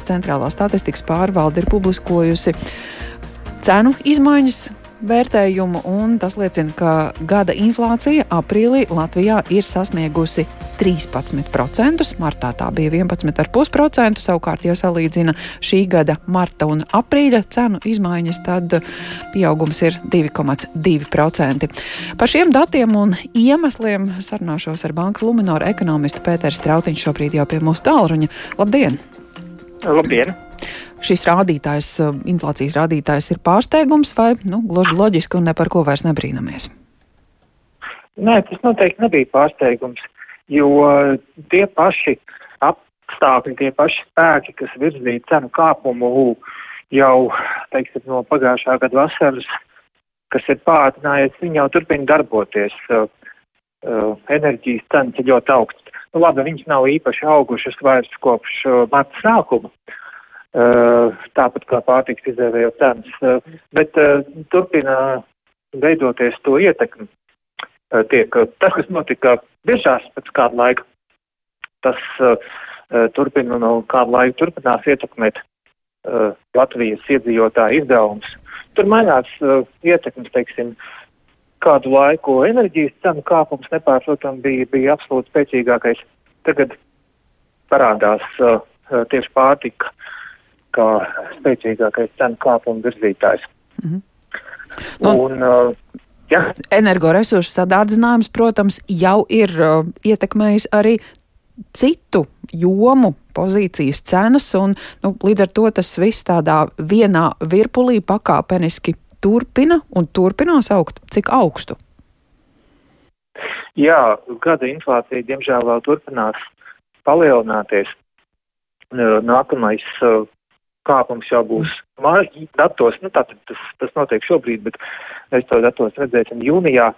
Centrālā statistikas pārvalde ir publiskojusi cenu izmaiņas vērtējumu, un tas liecina, ka gada inflācija aprīlī Latvijā ir sasniegusi 13%, martā tā bija 11,5%, savukārt, ja salīdzina šī gada marta un aprīļa cenu izmaiņas, tad pieaugums ir 2,2%. Par šiem datiem un iemesliem sarunāšos ar Banka Luminora ekonomistu Pēters Strautiņš šobrīd jau pie mūsu tālruņa. Labdien! Labdien! šis rādītājs, eh, inflācijas rādītājs ir pārsteigums vai nu, gluži loģiski un ne par ko vairs nebrīnamies? Nē, tas noteikti nebija pārsteigums, jo tie paši apstākļi, tie paši spēki, kas virzīja cenu kāpumu jau, teiksim, no pagājušā gada vasaras, kas ir pātrinājies, viņi jau turpina darboties. Uh, enerģijas cenas ir ļoti augstas. Nu, labi, viņas nav īpaši augušas vairs kopš uh, marta sākuma, tāpat kā pārtiks izdevējo cenas, bet turpina veidoties to ietekmi. Tiek tas, kas notika biežās pēc kāda laika, tas turpina no kādu laiku turpinās ietekmēt Latvijas iedzīvotāju izdevumus. Tur mainās ietekmes, teiksim, kādu laiku enerģijas cenu kāpums nepārprotam bija, bija absolūti spēcīgākais. Tagad parādās uh, tieši pārtika kā spēcīgākais cenu kāpuma virzītājs. Mm -hmm. nu, un, uh, ja? Energoresursu sadārdzinājums, protams, jau ir uh, ietekmējis arī citu jomu pozīcijas cenas, un nu, līdz ar to tas viss tādā vienā virpulī pakāpeniski turpina un turpinās augt. Cik augstu? Jā, gada inflācija diemžēl vēl turpinās palielināties. Nākamais uh, kāpums jau būs mājas datos, nu tātad tas, tas notiek šobrīd, bet mēs to datos redzēsim jūnijā,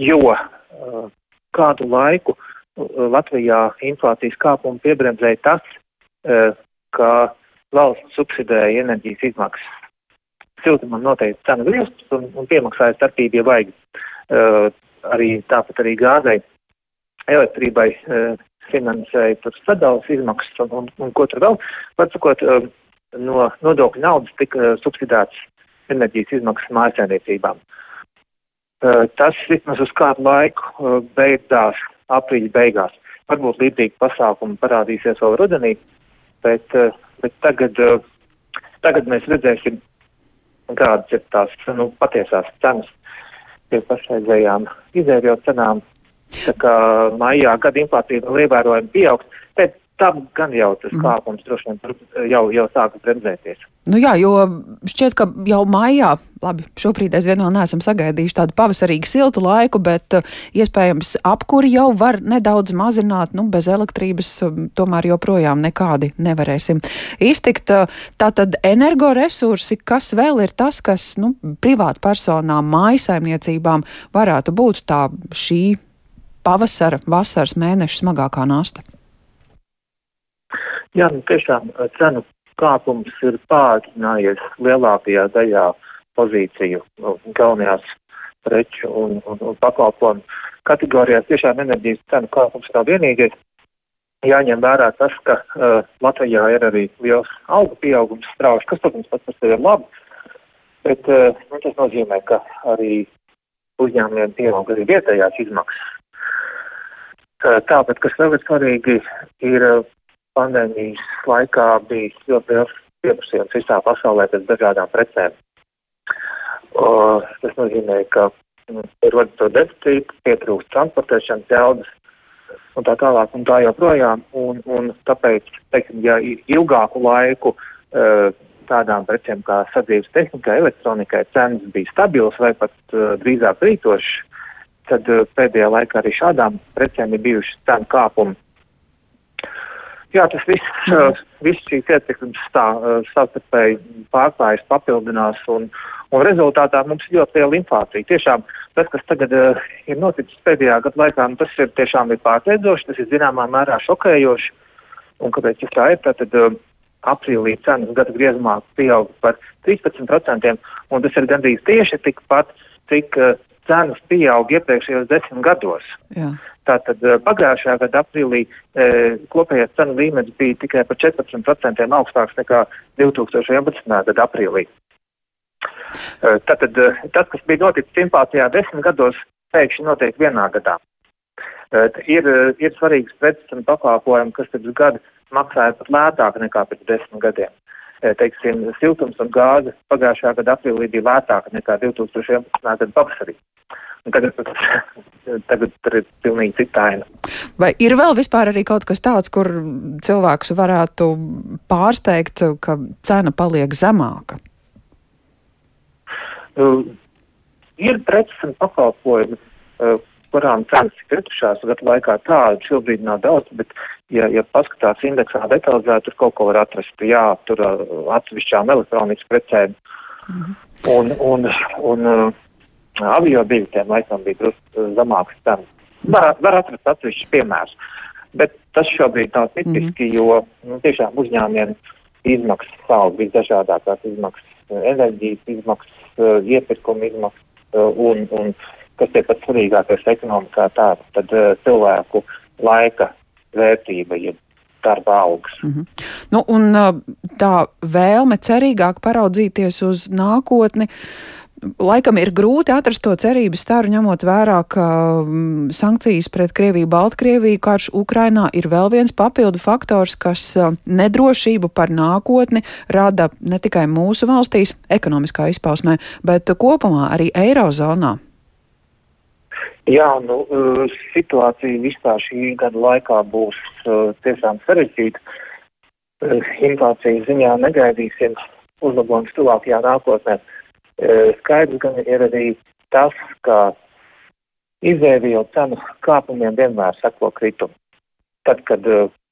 jo uh, kādu laiku uh, Latvijā inflācijas kāpumu piebremzēja tas, ka valsts subsidēja enerģijas izmaksas. Siltumam noteikti cena griezt un, un piemaksāja starpību, ja vajag. Uh, arī tāpat arī gāzei, elektrībai uh, finansēja tur sadalas izmaksas un, un, un ko tur vēl. Var sakot, uh, no nodokļu naudas tika subsidēts enerģijas izmaksas mājasēmniecībām. Tas vismaz uz kādu laiku beidzās aprīļa beigās. Varbūt līdzīgi pasākumi parādīsies vēl rudenī, bet, bet tagad, tagad mēs redzēsim, kādas ir tās nu, patiesās cenas pie pašreizējām izēvjo cenām. Tā kā maijā gada inflācija vēl ievērojami pieaugs, tam gan jau tas mm. kāpums droši vien jau, jau sāka bremzēties. Nu jā, jo šķiet, ka jau maijā, labi, šobrīd aizvien vēl neesam sagaidījuši tādu pavasarīgu siltu laiku, bet uh, iespējams apkuri jau var nedaudz mazināt, nu bez elektrības uh, tomēr joprojām nekādi nevarēsim iztikt. Tātad energoresursi, kas vēl ir tas, kas, nu, privātpersonām, mājasaimniecībām varētu būt tā šī pavasara, vasaras mēneša smagākā nasta? Jā, nu tiešām eh, cenu kāpums ir pātrinājies lielākajā daļā pozīciju nu, galvenajās preču un, un, un pakalpojumu kategorijās. Tiešām enerģijas cenu kāpums nav vienīgais. Jāņem vērā tas, ka uh, Latvijā ir arī liels algu pieaugums strauši, kas, protams, pats par sevi ir labi, bet uh, nu, tas nozīmē, ka arī uzņēmumiem pieaug arī vietējās izmaksas. Uh, tāpat, kas vēl ir svarīgi, ir uh, pandēmijas laikā bijis ļoti liels pieprasījums visā pasaulē pēc dažādām precēm. O, tas nozīmē, ka mm, rodas to deficītu, pietrūkst transportēšanas jaudas un tā tālāk un tā joprojām. Un, un tāpēc, teiksim, ja ilgāku laiku uh, tādām precēm kā sadzīves tehnikai, elektronikai cenas bija stabilas vai pat uh, drīzāk rītošas, tad uh, pēdējā laikā arī šādām precēm ir bijušas cenu kāpumi Jā, tas viss, mm. viss šīs ietekmes tā savstarpēji pārklājas, papildinās un, un rezultātā mums ir ļoti liela inflācija. Tiešām tas, kas tagad uh, ir noticis pēdējā gadu laikā, nu, tas ir tiešām ir pārsteidzoši, tas ir zināmā mērā šokējoši. Un kāpēc tas tā ir? Tātad uh, aprīlī cenas gada griezumā pieauga par 13%, un tas ir gandrīz tieši tikpat, cik uh, cenas pieauga iepriekšējos desmit gados. Jā. Tātad pagājušajā gada aprīlī e, kopējais cenu līmenis bija tikai par 14% augstāks nekā 2011. gada aprīlī. E, tātad tas, kas bija noticis inflācijā desmit gados, pēkšņi notiek vienā gadā. E, ir, ir svarīgs preces un pakalpojumi, kas pirms gada maksāja pat lētāk nekā pirms desmit gadiem. Teiksim, siltums un gāze pagājušā gada aprīlī bija lētāka nekā 2011. gada pavasarī. Tagad, tagad tur ir pilnīgi cita aina. Vai ir vēl vispār arī kaut kas tāds, kur cilvēks varētu pārsteigt, ka cena paliek zemāka? Uh, ir preces un pakalpojumi, uh, kurām cenas ir kritušās gadu laikā. Tādu šobrīd nav daudz, bet, ja, ja paskatās indeksā detalizēt, tur kaut ko var atrast. Jā, tur atsevišķām elektronikas precēm. -hmm. Un, un, un, un avio biļetēm laikam bija drusku zemāks cenas. Var, var atrast atsevišķus piemērus, bet tas šobrīd nav tipiski, -hmm. jo nu, tiešām uzņēmiem izmaksas savu visdažādākās izmaksas, enerģijas izmaksas, iepirkuma izmaksas un, un kas ir pats svarīgākais ekonomikā tā, tad cilvēku laika vērtība, ja darba augs. Mm -hmm. nu, un tā vēlme cerīgāk paraudzīties uz nākotni. Laikam ir grūti atrast to cerības staru, ņemot vērā, ka mm, sankcijas pret Krieviju, Baltkrieviju, karš Ukrainā ir vēl viens papildu faktors, kas nedrošību par nākotni rada ne tikai mūsu valstīs, ekonomiskā izpausmē, bet kopumā arī Eirozonā. Jā, nu, situācija vispār šī gada laikā būs tiešām sarežģīta. Inflācijas ziņā negaidīsim uzlabojums tuvākajā nākotnē. Skaidrs gan ir arī tas, ka izēvielu cenu kāpumiem vienmēr seko kritumi. Tad, kad,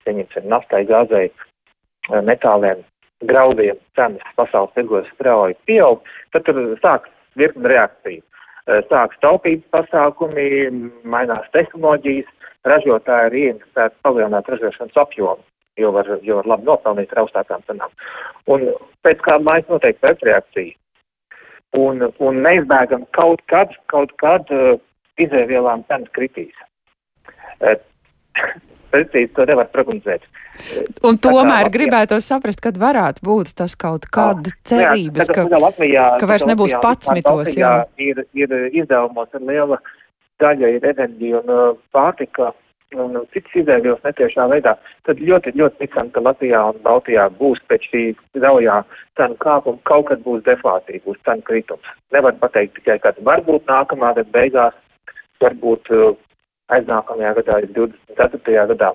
pieņemsim, naftai, gāzei, metāliem, graudiem cenas pasaules tirgos strauji pieaug, tad tur sāks virkni reakciju. Sāks taupības pasākumi, mainās tehnoloģijas, ražotāji ir ieinteresēti palielināt ražošanas apjomu, jo var, jo var labi nopelnīt ar augstākām cenām. Un pēc kāda laika notiek pretreakcija un, un neizbēgam kaut kad, kaut kad uh, izēvielām cenas kritīs. Uh, Precīzi to nevar prognozēt. Un tomēr Latvijā... gribētu saprast, kad varētu būt tas kaut kāda cerības, jā, ka, Latvijā, ka vairs nebūs patsmitos. Jā. Ir, ir izdevumos ar liela daļa ir enerģija un uh, pārtika un citas izēvielas netiešā veidā, tad ļoti, ļoti ticam, ka Latvijā un Baltijā būs pēc šī zaujā cenu kāpuma kaut kad būs deflācija, būs cenu kritums. Nevar pateikt tikai, ka varbūt nākamā gada beigās, varbūt uh, aiznākamajā gadā, 24. gadā.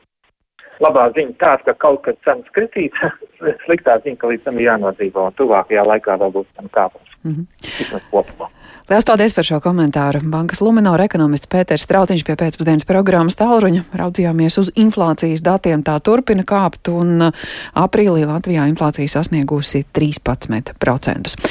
Labā ziņa tāda, ka kaut kad cenas kritīs, sliktā ziņa, ka līdz tam ir jānodzīvo un tuvākajā laikā vēl būs cenu kāpums. Mm -hmm. Lielas paldies par šo komentāru. Bankas Luminora ekonomists Pēters Strautiņš pie pēcpusdienas programmas tālruņa raudzījāmies uz inflācijas datiem. Tā turpina kāpt un uh, aprīlī Latvijā inflācija sasniegusi 13%.